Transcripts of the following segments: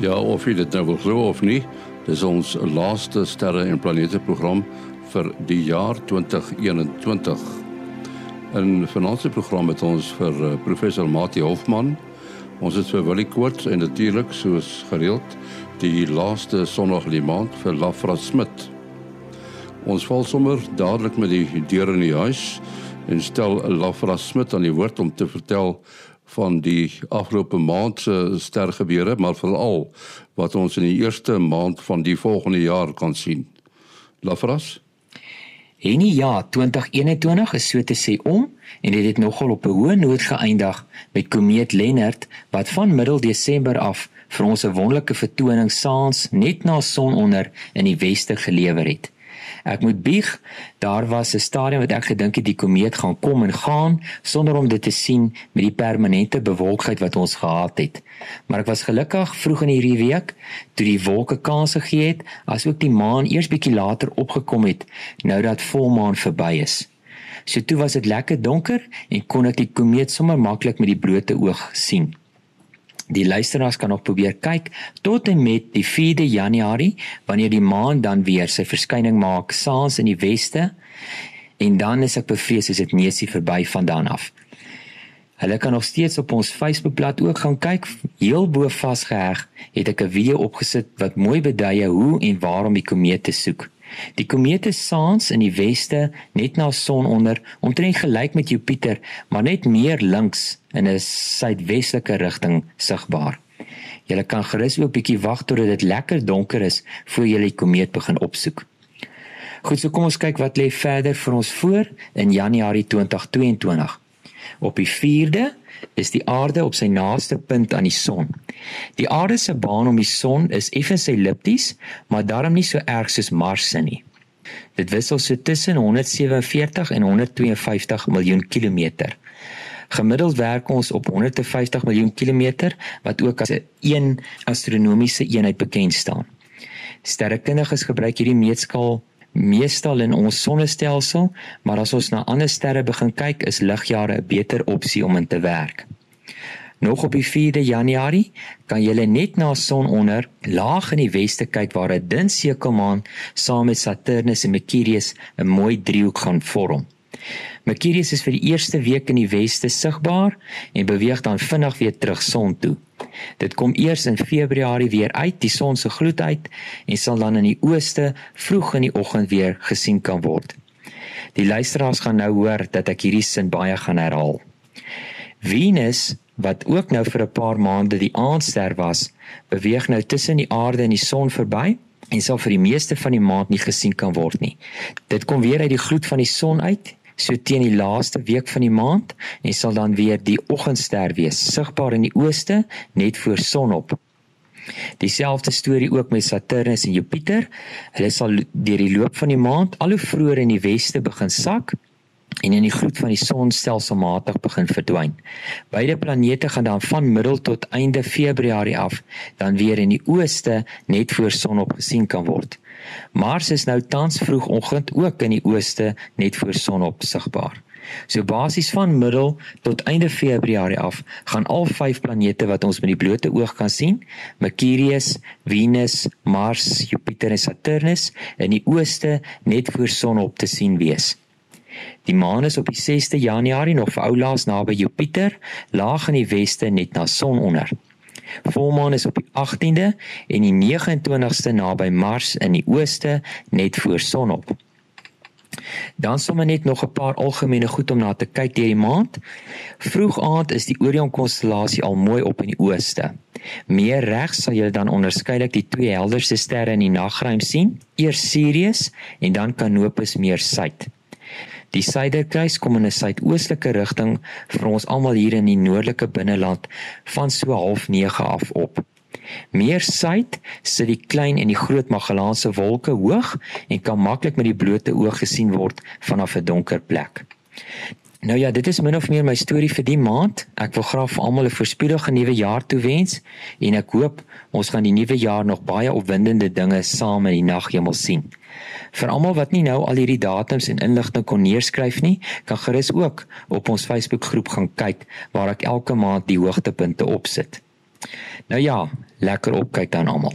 Ja, of jy dit nou wil glo of nie, dis ons laaste sterre en planete program vir die jaar 2021. In vanaand se program het ons vir uh, professor Mati Hofman, ons het vir Willie Koorts en natuurlik soos gereeld die laaste sonnig die maand vir Lafra Smit. Ons val sommer dadelik met die deur in die huis en stel Lafra Smit aan die woord om te vertel van die afgelope maand se stergebeure, maar veral wat ons in die eerste maand van die volgende jaar kan sien. Lafras? En ja, 2021 is so te sê om en dit het nogal op 'n hoë noot geëindig met komeet Lennard wat van middel Desember af vir ons 'n wonderlike vertoning saans net na sononder in die weste gelewer het. Ek moet bieg, daar was 'n stadium wat ek gedink het die komeet gaan kom en gaan sonder om dit te sien met die permanente bewolkheid wat ons gehad het. Maar ek was gelukkig vroeg in hierdie week toe die wolke kans gegee het, asook die maan eers bietjie later opgekom het nou dat volmaan verby is. So toe was dit lekker donker en kon ek die komeet sommer maklik met die blote oog sien. Die luisteraars kan nog probeer kyk tot en met die 4de Januarie wanneer die maan dan weer sy verskyning maak saans in die weste en dan is ek bevrees as dit neusie verby van dan af. Hulle kan nog steeds op ons Facebookblad ook gaan kyk. Heel bo vasgeheg het ek 'n video opgesit wat mooi bedui hoe en waarom die komeet te soek. Die komeet is saans in die weste net na sononder, omtrent gelyk met Jupiter, maar net meer links in 'n suidwestelike rigting sigbaar. Jy kan gerus ook 'n bietjie wag totdat dit lekker donker is voor jy die komeet begin opsoek. Goed, so kom ons kyk wat lê verder vir ons voor in Januarie 2022. Op die 4de is die aarde op sy naaste punt aan die son. Die aarde se baan om die son is effens ellipties, maar daarom nie so erg soos Mars se nie. Dit wissel so tussen 147 en 152 miljoen kilometer. Gemiddeld werk ons op 150 miljoen kilometer wat ook as 'n een astronomiese eenheid bekend staan. Sterrekundiges gebruik hierdie meetskaal meestal in ons sonnestelsel, maar as ons na ander sterre begin kyk, is ligjare 'n beter opsie om in te werk. Nog op die 4de Januarie kan jy net na sononder laag in die weste kyk waar 'n dun sekelmaan saam met Saturnus en Mercurius 'n mooi driehoek gaan vorm. Mercurius is vir die eerste week in die weste sigbaar en beweeg dan vinnig weer terug son toe. Dit kom eers in Februarie weer uit, die son se gloed uit en sal dan in die ooste vroeg in die oggend weer gesien kan word. Die luisteraars gaan nou hoor dat ek hierdie sin baie gaan herhaal. Venus wat ook nou vir 'n paar maande die aandster was, beweeg nou tussen die aarde en die son verby en sal vir die meeste van die maand nie gesien kan word nie. Dit kom weer uit die gloed van die son uit so teen die laaste week van die maand en sal dan weer die oggendster wees, sigbaar in die ooste net voor sonop. Dieselfde storie ook met Saturnus en Jupiter. Hulle sal deur die loop van die maand al hoe vroeër in die weste begin sak en in die gloed van die son stelselmatig begin verdwyn. Beide planete gaan dan van middel tot einde Februarie af dan weer in die ooste net voor sonop gesien kan word. Mars is nou tans vroegoggend ook in die ooste net voor sonop sigbaar. So basies van middel tot einde Februarie af gaan al vyf planete wat ons met die blote oog kan sien, Mercurius, Venus, Mars, Jupiter en Saturnus in die ooste net voor sonop te sien wees. Die maan is op die 6de Januarie nog vir oulaas naby Jupiter, laag in die weste net na sononder. Volmaan is op die 18de en die 29ste naby Mars in die ooste net voor sonop. Dan sommer net nog 'n paar algemene goed om na te kyk deur die maand. Vroeg aand is die Orion konstellasie al mooi op in die ooste. Meer regs sal jy dan onderskeidelik die twee helderste sterre in die nagruim sien, eers Sirius en dan Canopus meer suid. Die suiderkruis kom in 'n suidoostelike rigting vir ons almal hier in die noordelike binneland van so half 9 af op. Meer suid sit die klein en die groot Magellaanse wolke hoog en kan maklik met die blote oog gesien word vanaf 'n donker plek. Nou ja, dit is min of meer my storie vir die maand. Ek wil graag vir almal 'n voorspoedige nuwe jaar toewens en ek hoop ons gaan die nuwe jaar nog baie opwindende dinge saam in die naghemel sien. Vir almal wat nie nou al hierdie datums en inligting kon neerskryf nie, kan gerus ook op ons Facebookgroep gaan kyk waar ek elke maand die hoogtepunte opsit. Nou ja, lekker opkyk dan almal.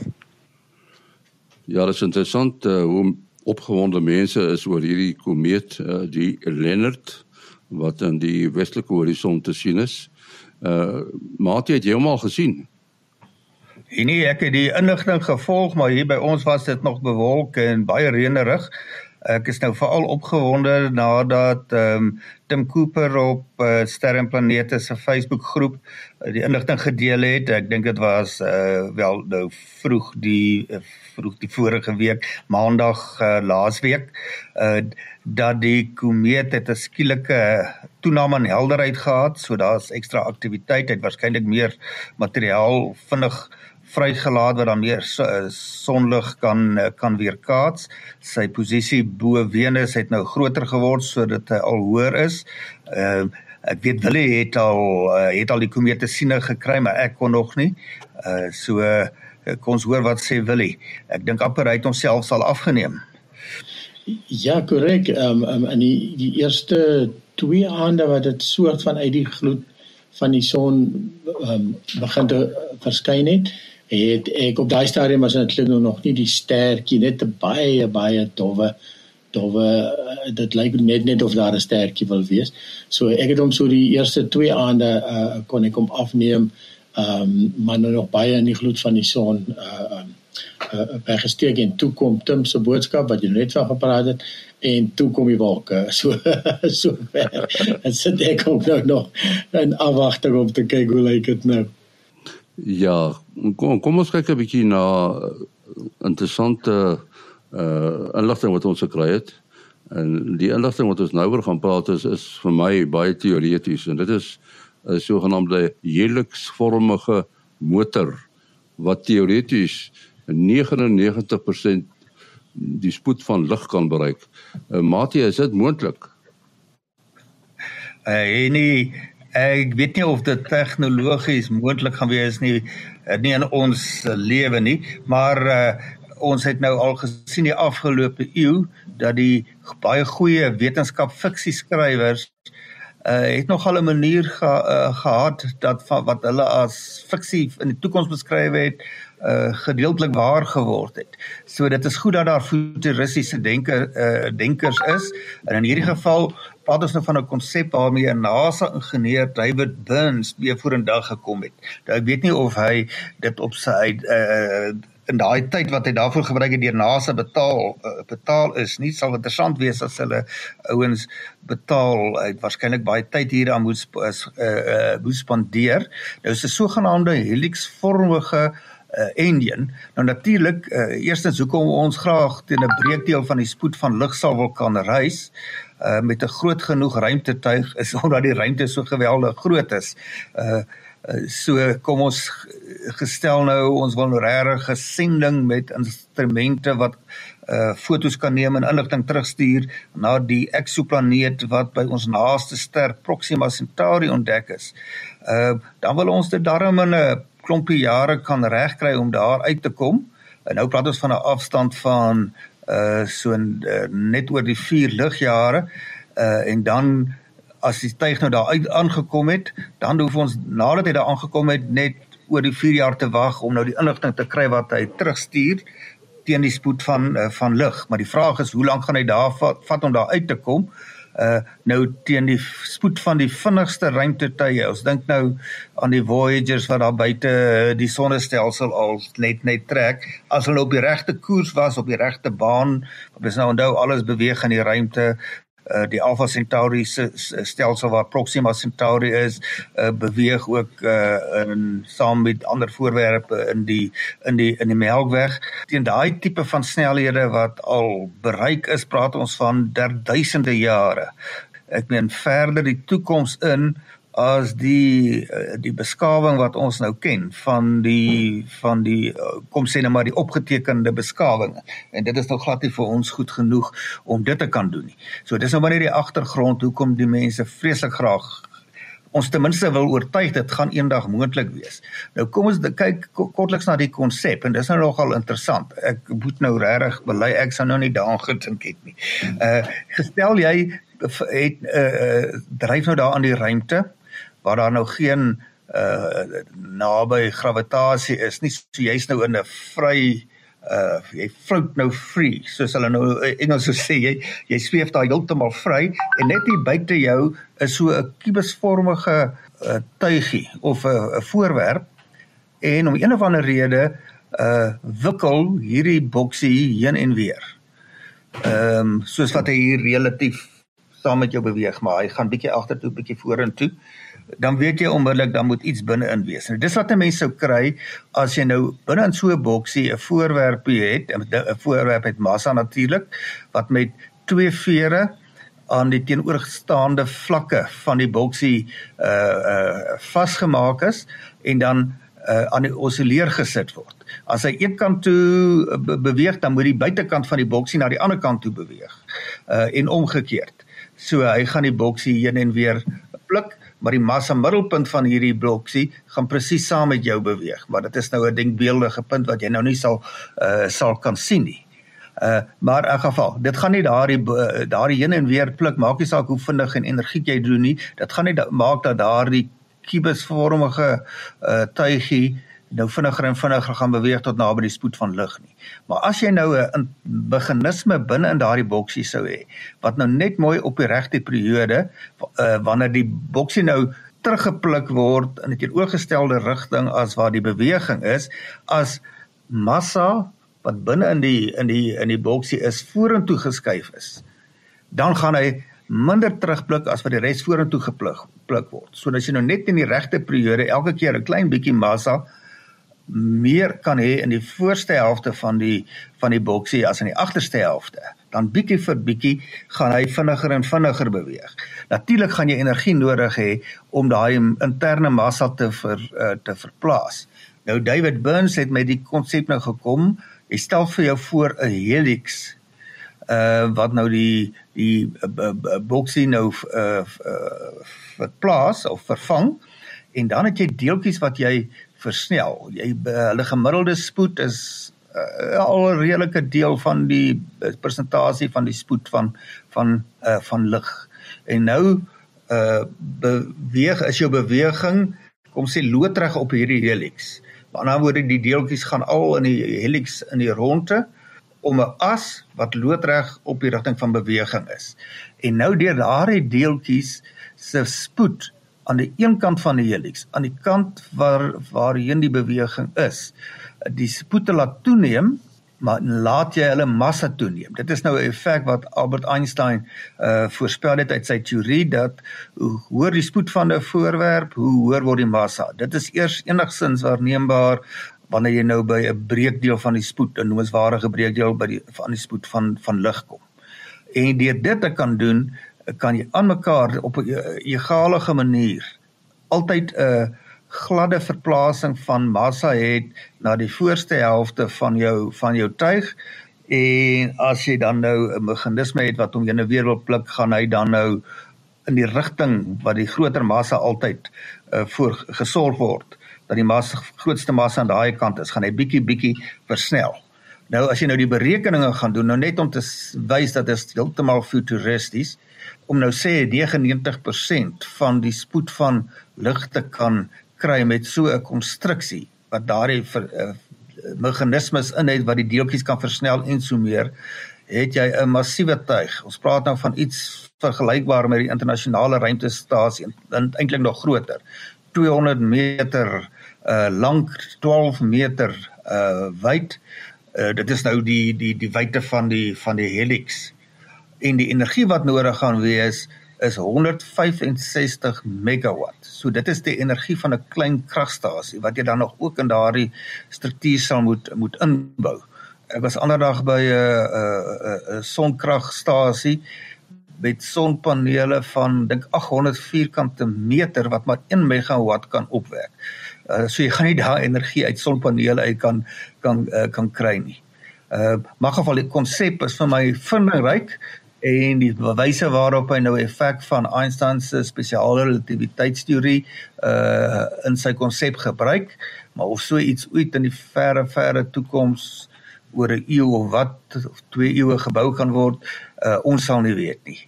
Ja, dit is interessant uh, hoe opgewonde mense is oor hierdie komeet, uh, die Leonard wat in die westelike horison te sien is. Uh Mate het jy hom al gesien? Nee, ek het die inligting gevolg, maar hier by ons was dit nog bewolk en baie reënerig. Ek is nou veral opgewonde nadat ehm um, Tim Cooper op uh, Sterre en Planete se Facebook groep uh, die inligting gedeel het. Ek dink dit was uh, wel nou vroeg die uh, vroeg die vorige week, maandag uh, laasweek, uh, dat die komeet het 'n skielike toename in helderheid gehad, so daar's ekstra aktiwiteit, het waarskynlik meer materiaal vinnig vrygelaat wat dan meer eh, sonlig kan eh, kan weerkaats. Sy posisie bo Venus het nou groter geword sodat hy al hoër is. Ehm uh, ek weet Willie het al uh, het al die komete siene gekry, maar ek kon nog nie. Uh so uh, kom ons hoor wat sê Willie. Ek dink amper hy het homself sal afgeneem. Ja, korrek. Ehm um, um, in die die eerste twee aande wat dit soort van uit die gloed van die son ehm um, begin te verskyn het het ek op daai stadium was dit nog nie die sterkie net 'n baie baie dowwe dowwe eh, dit lyk net net of daar 'n sterkie wil wees. So ek het hom so die eerste twee aande uh, kon ek hom afneem. Ehm um, maar nou nog baie in die gloed van die son uh um uh, by gesteek en toe kom Tim se boodskap wat jy net van gepraat het en toe kom die wolke so so ver. En sit ek ook nou nog in afwagting om te kyk hoe lyk dit nou. Ja, kom kom ons kyk 'n bietjie na uh, interessante uh inligting wat ons gekry het. En die inligting wat ons nou oor gaan praat is is vir my baie teoreties en dit is 'n sogenaamde helixvormige motor wat teoreties 99% die spoed van lig kan bereik. Uh, Matie, is dit moontlik? Uh, nee, Ek weet nie of dit tegnologies moontlik gaan wees nie nie in ons lewe nie, maar uh, ons het nou al gesien die afgelope eeu dat die baie goeie wetenskap fiksie skrywers uh, het nogal 'n manier ge, uh, gehad dat wat hulle as fiksie in die toekoms beskryf het uh gedeeltelik waar geword het. So dit is goed dat daar futuristiese denker uh denkers is. En in hierdie geval praat ons nou van 'n konsep waarmee 'n NASA ingenieur David Burns mee vorendag gekom het. Nou ek weet nie of hy dit op sy uh in daai tyd wat hy daarvoor gebruik het deur NASA betaal uh, betaal is nie sal interessant wees as hulle ouens betaal uit waarskynlik baie tyd hier aan moet uh, uh moet spandeer. Nou is 'n sogenaamde helixvormige uh, engine. Nou natuurlik, uh, eerstens hoekom ons graag teen 'n breekdeel van die spoed van lig sal wil kan reis uh, met 'n groot genoeg ruimtetuig is omdat die ruimte so geweldig groot is. Uh so kom ons gestel nou ons wil nou regtig gesending met instrumente wat uh fotos kan neem en inligting terugstuur na die eksoplaneet wat by ons naaste ster Proxima Centauri ontdek is. Uh dan wil ons dit darm in 'n klompie jare kan regkry om daar uit te kom. En nou praat ons van 'n afstand van uh so uh, net oor die 4 ligjare uh en dan as die tuig nou daar uit aangekom het, dan hoef ons nadat hy daar aangekom het net oor die 4 jaar te wag om nou die inligting te kry wat hy terugstuur teen die spoed van uh, van lig. Maar die vraag is hoe lank gaan hy daar vat, vat om daar uit te kom? uh nou teen die spoed van die vinnigste ruimtetuie. Ons dink nou aan die Voyagers wat daar buite uh, die sonnestelsel al net net trek. As hulle op die regte koers was, op die regte baan, wat ons nou onthou alles beweeg in die ruimte, uh, die Alpha Centauri se stelsel waar Proxima Centauri is uh, beweeg ook uh, in saam met ander voorwerpe in die in die in die Melkweg. Teen daai tipe van snelhede wat al bereik is praat ons van der duisende jare. Ek meen verder die toekoms in as die eh, die beskawing wat ons nou ken van die van die eh, kom sê net maar die opgetekende beskawing en dit is nog glad nie vir ons goed genoeg om dit te kan doen nie. So dis nou maar net die agtergrond hoekom die mense vreeslik graag ons ten minste wil oortuig dit gaan eendag moontlik wees. Nou kom ons kyk kortliks na die konsep en dis nou nogal interessant. Ek moet nou regtig bely ek sou nou nie daaraan gedink het nie. Uh gestel jy het uh, uh dryf nou daar aan die ruimte waar daar nou geen uh naby gravitasie is nie so jy's nou in 'n vry uh jy float nou free soos hulle nou Engels sê jy jy sweef daar heeltemal vry en net hier buite jou is so 'n kubusvormige uh, tuigie of 'n uh, voorwerp en om een of ander rede uh wikkel hierdie boksie heen en weer. Ehm um, soos wat hy hier relatief saam met jou beweeg, maar hy gaan bietjie agtertoe, bietjie vorentoe. Dan weet jy onmiddellik dan moet iets binne in wees. Nou dis wat 'n mens sou kry as jy nou binne in so 'n boksie 'n voorwerpie het, 'n voorwerp met massa natuurlik wat met twee vere aan die teenoorgestaande vlakke van die boksie uh uh vasgemaak is en dan uh, aan die osilleer gesit word. As hy een kant toe be beweeg, dan moet die buitekant van die boksie na die ander kant toe beweeg. Uh en omgekeerd. So hy gaan die boksie heen en weer pluk, maar die massa middelpunt van hierdie boksie gaan presies saam met jou beweeg. Maar dit is nou 'n denkbeeldige punt wat jy nou nie sal uh sal kan sien nie. Uh maar in geval, dit gaan nie daardie daardie heen en weer pluk maak nie saak hoe vinnig en energiek jy doen nie. Dit gaan nie da maak dat daardie kubusvormige uh tuigie nou vinniger en vinniger gaan beweeg tot naby die spoed van lig nie. Maar as jy nou 'n beginisme binne in daardie boksie sou hê wat nou net mooi op die regte periode uh wanneer die boksie nou teruggepluk word in 'n teenoorgestelde rigting as waar die beweging is as massa wat binne in die in die in die boksie is vorentoe geskuif is dan gaan hy minder terugblik as wat die res vorentoe gepluk pluk word. So as jy nou net in die regte periode elke keer 'n klein bietjie massa meer kan hê in die voorste helfte van die van die boksie as in die agterste helfte, dan bietjie vir bietjie gaan hy vinniger en vinniger beweeg. Natuurlik gaan jy energie nodig hê om daai interne massa te ver uh, te verplaas. Nou David Burns het met die konsep nou gekom. Hy stel vir jou voor 'n helix uh wat nou die die uh, boksie nou uh, uh verplaas of vervang en dan het jy deeltjies wat jy versnel. Jy hulle gemiddelde spoed is uh, al 'n redelike deel van die persentasie van die spoed van van uh van lig. En nou uh beweeg is jou beweging kom sê loodreg op hierdie helix. Met ander woorde die deeltjies gaan al in die helix in die ronde om 'n as wat loodreg op die rigting van beweging is. En nou deur daardie deeltjies se spoed aan die een kant van die helix, aan die kant waar waarheen die beweging is, die spoed te laat toeneem, maar laat jy hulle massa toeneem. Dit is nou 'n effek wat Albert Einstein uh voorspel het uit sy teorie dat hoe hoër die spoed van 'n voorwerp, hoe hoër word die massa. Dit is eers enigsins waarneembaar wanneer jy nou by 'n breekdeel van die spoed, 'n noemenswaardige breekdeel by die van die spoed van van lig kom. En deur dit te kan doen, kan jy aan mekaar op 'n egalige manier altyd 'n gladde verplasing van massa het na die voorste helfte van jou van jou tuig en as jy dan nou 'n meganisme het wat hom ene weer wil pluk gaan hy dan nou in die rigting wat die groter massa altyd uh, voor gesorg word dat die massa grootste massa aan daai kant is, gaan hy bietjie bietjie versnel. Nou as jy nou die berekeninge gaan doen, nou net om te wys dat dit heeltemal futuristies om nou sê 99% van die spoed van lig te kan kry met so 'n konstruksie wat daardie uh, meganismes in het wat die deeltjies kan versnel en so meer, het jy 'n massiewe tuig. Ons praat nou van iets vergelykbaar met die internasionale ruimtestasie en eintlik nog groter. 200 meter uh lank 12 meter uh wyd. Uh dit is nou die die die wyte van die van die helix. En die energie wat nodig gaan wees is 165 megawatt. So dit is die energie van 'n klein kragstasie wat jy dan nog ook in daardie struktuur sal moet moet inbou. Ek was anderdag by 'n 'n 'n sonkragstasie met sonpanele van dink 800 vierkante meter wat maar 1 megawatt kan opwek. Uh, so jy gaan nie daai energie uit sonpanele uit kan kan uh, kan kry nie. Uh maar geval die konsep is vir my vindingryk en die bewyse waarop hy nou effek van Einstein se spesiale relativiteitsteorie uh in sy konsep gebruik, maar of so iets ooit in die verre verre toekoms oor 'n eeu of wat of twee eeue gebou kan word, uh ons sal nie weet nie.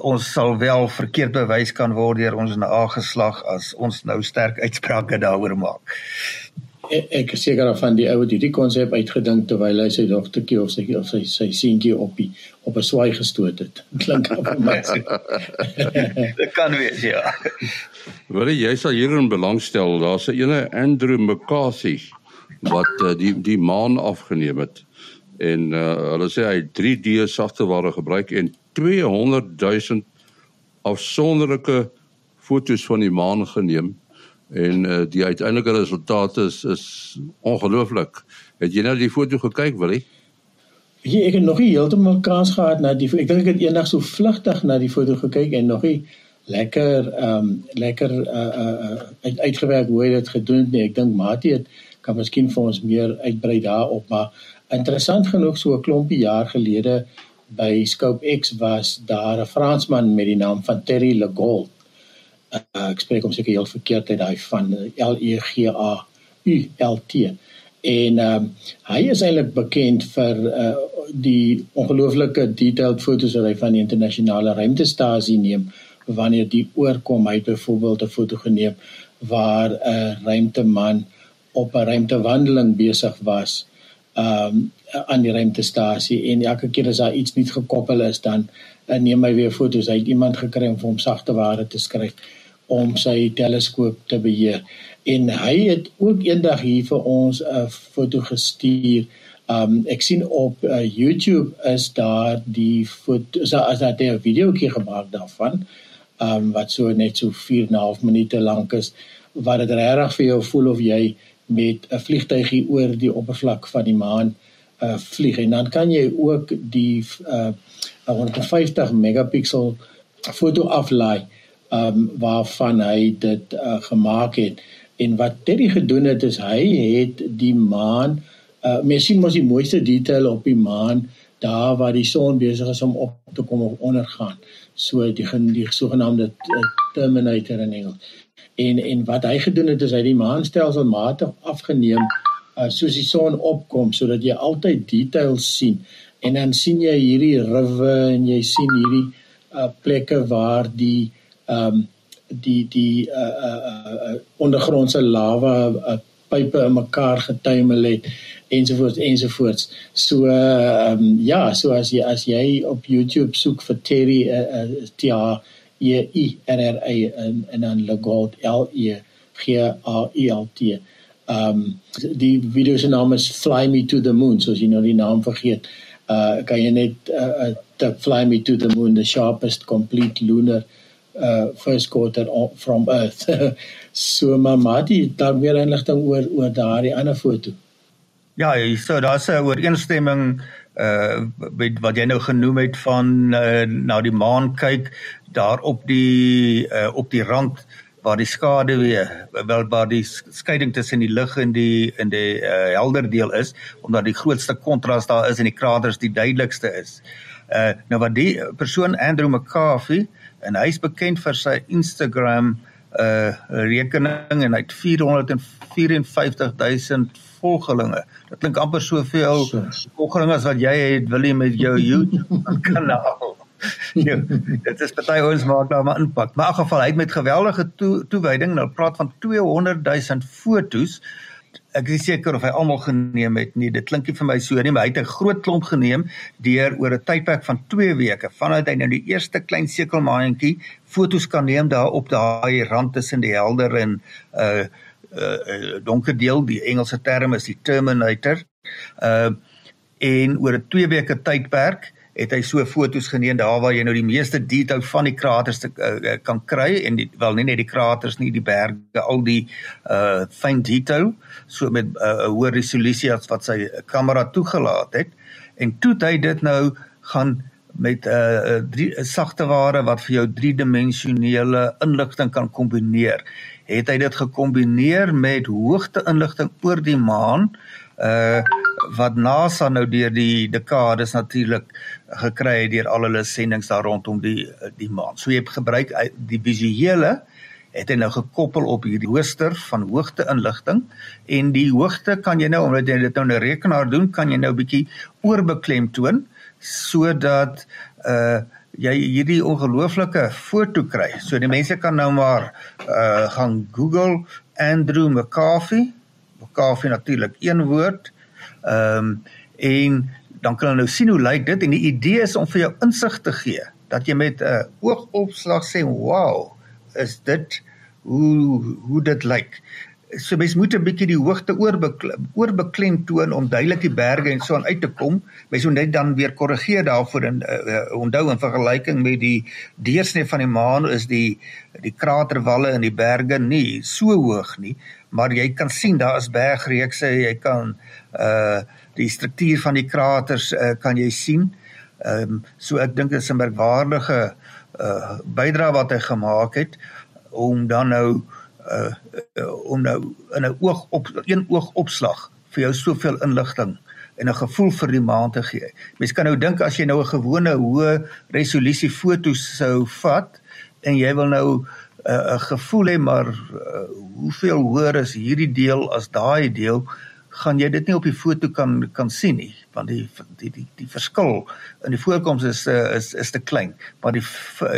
ons sal wel verkeerd bewys kan word deur ons nageslag as ons nou sterk uitsprake daaroor maak. Ek, ek is seker van die ou wat hierdie konsep uitgedink terwyl hy sy dogtertjie of sy of sy sy seentjie op die op 'n swaai gestoot het. Klink op my. Dit kan wees ja. Wil jy sal hierin belangstel? Daar's 'n ene Andrew McCarthy wat uh, die die maan afgeneem het en uh, hulle sê hy 3D sagteware gebruik en 200 000 afsonderlike foto's van die maan geneem en uh, die uiteindelike resultaat is is ongelooflik. Het jy nou die foto gekyk, Willie? Ja, ek het nog nie heeltemal kans gehad na die ek dink ek het eendag so vlugtig na die foto gekyk en nog nie lekker ehm um, lekker uh uh uit, uitgewerk hoe hy dit gedoen het nie. Ek dink Mati het kan miskien vir ons meer uitbrei daarop, maar interessant genoeg so 'n klompie jaar gelede by Scope X was daar 'n Fransman met die naam van Terry Legault. Uh, ek spreek hom seker heel verkeerd uit daai van L E G A U L T. En ehm um, hy is eintlik bekend vir uh, die ongelooflike detailed fotos wat hy van die internasionale ruimtestasie neem wanneer die oorkom hy byvoorbeeld 'n foto geneem waar 'n ruimteman op 'n ruimtewandeling besig was um, aan die ruimtestasie. En elke keer as daar iets nie gekoppel is dan uh, neem hy weer foto's. Hy het iemand gekry om vir hom sagte ware te skryf om sy teleskoop te beheer. En hy het ook eendag hier vir ons 'n foto gestuur. Um ek sien op uh, YouTube is daar die foto is daar as daar 'n videoetjie gemaak daarvan um wat so net so 4 en 'n half minute lank is wat dit regtig vir jou voel of jy met 'n vliegtuigie oor die oppervlak van die maan uh vlieg. En dan kan jy ook die uh 150 megapixel foto aflaai um waarvan hy dit uh gemaak het. En wat Terry gedoen het is hy het die maan uh mens sien mos die mooiste detail op die maan daar waar die son besig is om op te kom of ondergaan. So die die sogenaamde uh, terminator in Engels. En en wat hy gedoen het is hy die maanstelsel matig afgeneem uh, soos die son opkom sodat jy altyd details sien. En dan sien jy hierdie riwe en jy sien hierdie uh, plekke waar die ehm um, die die uh, uh, uh, ondergrondse lava uh, pype in mekaar getuimel het ensovoorts ensovoorts. So ehm um, ja, so as jy as jy op YouTube soek vir Terry uh, uh, T A E I R R A en en dan Legault L E G A U L T. Ehm um, die video se naam is Fly Me to the Moon, so as jy nou die naam vergeet. Uh kan jy net uh, uh Fly Me to the Moon, the sharpest complete lunar uh first quarter from earth. so mamadi daar meer inligting oor oor daardie ander foto. Ja, so daar's 'n ooreenstemming uh met wat jy nou genoem het van uh, na die maan kyk daar op die uh, op die rand waar die skade weer wel waar die skeiding tussen die lig en die in die uh, helder deel is omdat die grootste kontras daar is en die kraters die duidelikste is. Uh nou wat die persoon Andrew McCarthy en hy's bekend vir sy Instagram uh rekening en hy het 454000 volgelinge. Dit klink amper soveel volgelinge as wat jy het wil jy met jou YouTube kanaal. ja, dit is baie ons maak daar maar impak. Maar in geval hy het met geweldige toe, toewyding nou praat van 200 000 fotos. Ek is seker of hy almal geneem het nie. Dit klink nie vir my so nie, maar hy het 'n groot klomp geneem deur oor 'n tydperk van 2 weke. Vanuit hy nou die eerste klein sekelmaaientjie fotos kan neem daar op daai rand tussen die helder en uh uh donker deel, die Engelse term is die terminator. Uh en oor 'n 2 weke tydperk het hy so foto's geneem daar waar jy nou die meeste detail van die kraters te, uh, kan kry en die, wel nie net die kraters nie die berge al die uh fyn detail so met 'n uh, hoë resolusie as wat sy kamera toegelaat het. En toe hy dit nou gaan met 'n uh, drie sagte ware wat vir jou driedimensionele inligting kan kombineer. Het hy dit gekombineer met hoogte inligting oor die maan? Uh wat NASA nou deur die dekades natuurlik gekry het deur al hulle sendinge daar rondom die die maan. So jy het gebruik die visuele het hy nou gekoppel op hierdie hoster van hoogte inligting en die hoogte kan jy nou omdat jy dit nou 'n rekenaar doen kan jy nou bietjie oorbeklem toon sodat uh jy hierdie ongelooflike foto kry. So die mense kan nou maar uh gaan Google Andrew McCarthy. McCarthy natuurlik een woord. Ehm um, en dan kan hulle nou sien hoe lyk dit en die idee is om vir jou insig te gee dat jy met 'n uh, oogopslag sê, "Wow, is dit hoe hoe dit lyk." So mens moet 'n bietjie die hoogte oorbeklim oorbeklem toon om duidelik die berge en so aan uit te kom. Mens moet net dan weer korrigeer daarvoor en uh, onthou in vergelyking met die deursnee van die maan is die die kraterwalle in die berge nie so hoog nie, maar jy kan sien daar is bergreekse, jy kan uh die struktuur van die kraters uh, kan jy sien. Ehm um, so ek dink dit is 'n merkwaardige uh bydrae wat hy gemaak het om dan nou uh, uh om nou in 'n oog op een oog opslag vir jou soveel inligting en 'n gevoel vir die maan te gee. Mens kan nou dink as jy nou 'n gewone hoë resolusie foto sou vat en jy wil nou 'n uh, gevoel hê maar uh, hoeveel hoër is hierdie deel as daai deel? Gaan jy dit nie op die foto kan kan sien nie want die die die die verskil in die voorkoms is uh, is is te klein. Maar die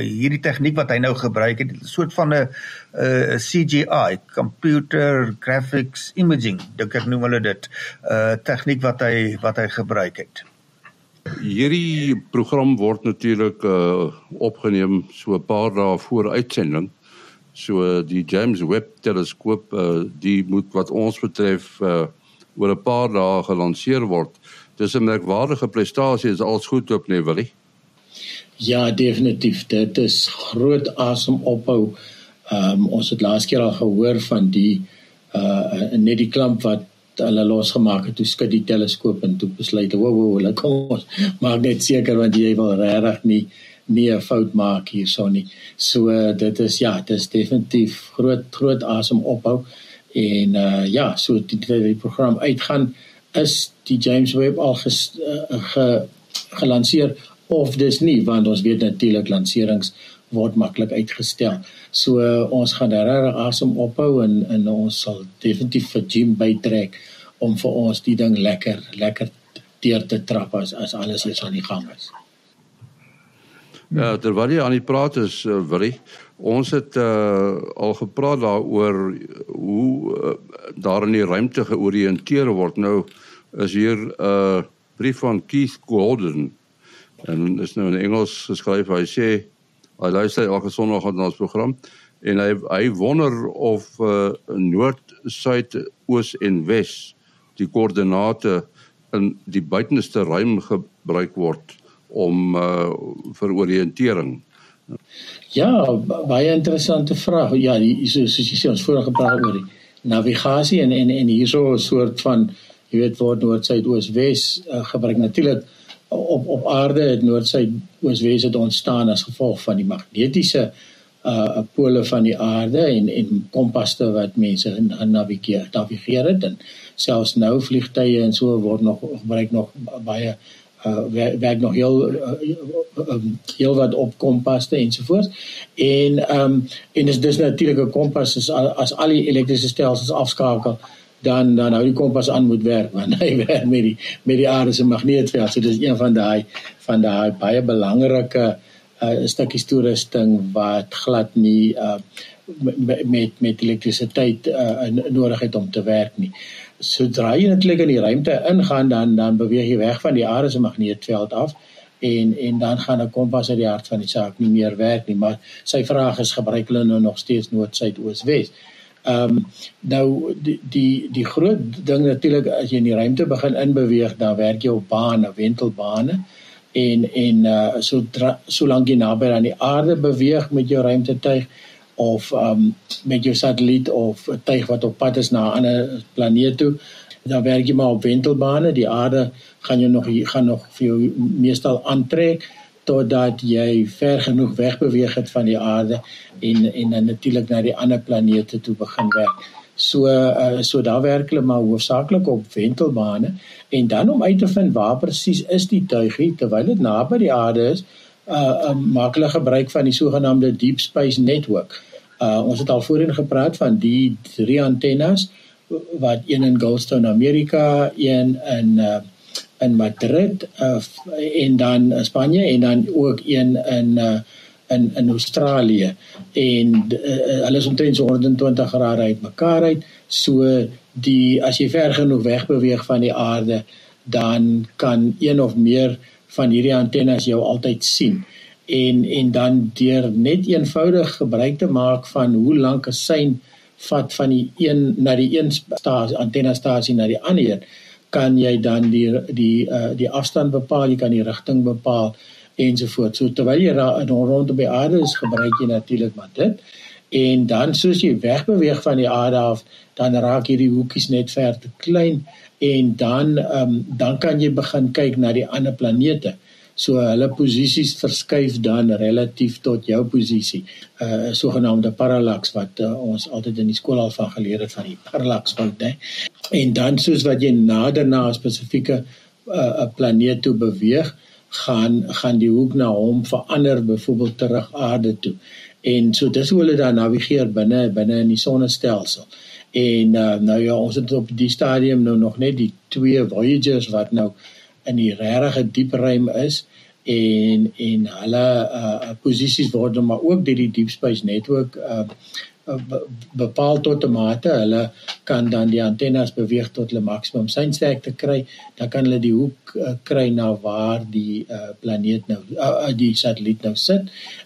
hierdie tegniek wat hy nou gebruik het 'n soort van 'n uh, CGI computer graphics imaging dink ek noem hulle dit uh, tegniek wat hy wat hy gebruik het. Hierdie program word natuurlik uh, opgeneem so 'n paar dae voor uitsending. So die James Webb teleskoop uh, die moet wat ons betref uh, oor 'n paar dae gelanseer word. Dis 'n merkwaardige prestasie as alles goed loop, nee Willie. Ja, definitief. Dit is groot asem ophou. Ehm um, ons het laas keer al gehoor van die uh net die klamp wat hulle losgemaak het toe skud die teleskoop en toe besluit, "Wo wo, hulle kom ons maak net seker want jy wil regtig nie nie 'n fout maak hierso nie." So uh, dit is ja, dit is definitief groot groot asem ophou en uh ja so die, die, die program uitgaan is die James Webb al ges, uh, ge, gelanseer of dis nie want ons weet natuurlik lanserings word maklik uitgestel. So uh, ons gaan regtig asem ophou en en ons sal definitief vir Jim bytrek om vir ons die ding lekker lekker deur te trap as as alles is aan die gang is. Ja, terwyl jy aan die praat is, uh, Willie, ons het uh, al gepraat daaroor hoe uh, daar in die ruimte georiënteer word. Nou is hier 'n uh, brief van Keith Gordon en is nou in Engels geskryf. Hy sê hy luister elke Sondag na ons program en hy hy wonder of uh, noord, suid, oos en wes die koördinate in die buitenste ruim gebruik word om uh, vir oriëntering. Ja, baie interessante vraag. Ja, soos jy sê ons vorige gepraat oor die navigasie en en en hierso 'n soort van jy weet word noord, suid, oos, wes uh, gebruik natuurlik op op aarde het noord, suid, oos, wes het ontstaan as gevolg van die magnetiese uh pole van die aarde en en kompaste wat mense navigeer navigeer het en selfs nou vliegtye en so word nog gebruik nog baie uh werk, werk nog heel uh, um, heel wat op kompaste ensovoorts. En ehm um, en dis dis natuurlik 'n kompas as as al die elektriese stelsels afskakel dan dan hou die kompas aan moet werk want hy werk met die met die aarde se magneetveld. So dis een van daai van daai baie belangrike uh stukkies toerusting wat glad nie uh met met elektrisiteit uh nodig het om te werk nie sodra jy netlik in die ruimte ingaan dan dan beweeg jy weg van die aarde se magneetveld af en en dan gaan 'n kompas uit die hart van die saak nie meer werk nie maar sy vraag is gebruik hulle nou nog steeds noord suid oos wes. Ehm um, nou die die die groot ding natuurlik as jy in die ruimte begin inbeweeg dan werk jy op bane, wentelbane en en uh so solank jy naby aan die aarde beweeg met jou ruimtetuig of um met jou satelliet of 'n tuig wat op pad is na 'n ander planeet toe. Dan werk jy maar op wentelbane. Die aarde gaan jou nog gaan nog vir jou meestal aantrek totdat jy ver genoeg weg beweeg het van die aarde en en dan natuurlik na die ander planete toe begin werk. So uh, so daar werk hulle maar hoofsaaklik op wentelbane en dan om uit te vind waar presies is die tuigie terwyl dit naby die aarde is, uh, uh maak hulle gebruik van die sogenaamde deep space network. Uh ons het al voorheen gepraat van die drie antennes wat een in Goldstone Amerika, een in uh in Madrid uh, en dan Spanje en dan ook een in uh, in in Australië. En uh, hulle is omtrent so 120 grade uitmekaar uit. So die as jy ver genoeg weg beweeg van die aarde dan kan een of meer van hierdie antennes jou altyd sien en en dan deur net eenvoudig gebruik te maak van hoe lank 'n sein vat van die een na die een stasie antenne stasie na die ander een kan jy dan die die uh, die afstand bepaal jy kan die rigting bepaal ensovoorts so terwyl jy rondom die aarde is gebruik jy natuurlik maar dit. En dan soos jy wegbeweeg van die aarde af dan raak hierdie hoekies net ver te klein en dan um, dan kan jy begin kyk na die ander planete So hulle posisies verskuif dan relatief tot jou posisie. 'n uh, sogenaamde parallax wat uh, ons altyd in die skool al van geleer het van die parallax van hè. En dan soos wat jy nader na 'n spesifieke 'n uh, planeet toe beweeg, gaan gaan die hoek na hom verander, byvoorbeeld terug aarde toe. En so dis hoe hulle dan navigeer binne binne in die sonnestelsel. En uh, nou ja, ons het op die stadium nou nog net die twee Voyagers wat nou in die regte diep ruim is en en hulle uh posisies word maar ook deur die deep space network uh bepaal tot 'n mate hulle kan dan die antennes beweeg tot hulle maksimum seinsterkte kry. Dan kan hulle die hoek uh, kry na waar die uh, planeet nou uh, die satelliet nou sit.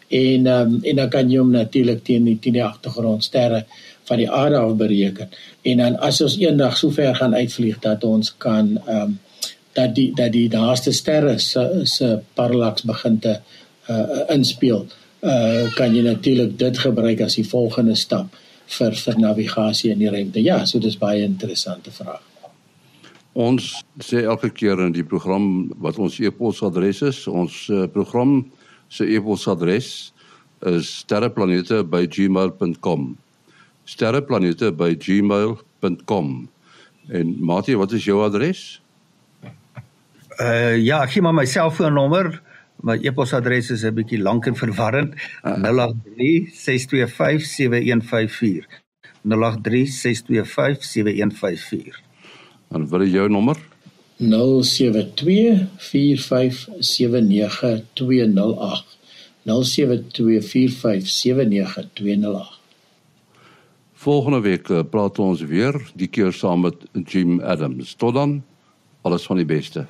En um, en dan kan jy hom natuurlik teen die teen die agtergrondsterre van die aarde af bereken en dan as ons eendag so ver gaan uitvlieg dat ons kan um, dat die dat die naaste sterre se se parallax begin te uh, inspel. Uh kan jy natuurlik dit gebruik as die volgende stap vir vir navigasie in die ruimte. Ja, so dis baie interessante vraag. Ons sê elke keer in die program wat ons e-posadres is. Ons uh, program se e-posadres is sterreplanete@gmail.com. sterreplanete@gmail.com. En Mati, wat is jou adres? Uh ja, ek gee maar my selfoonnommer. My e-posadres is 'n bietjie lank en verwarrend. 0836257154. 0836257154. En wat is jou nommer? 0724579208. 0724579208. Volgende week eh, praat ons weer, die keer saam met Jim Adams. Tot dan. Alles van die beste.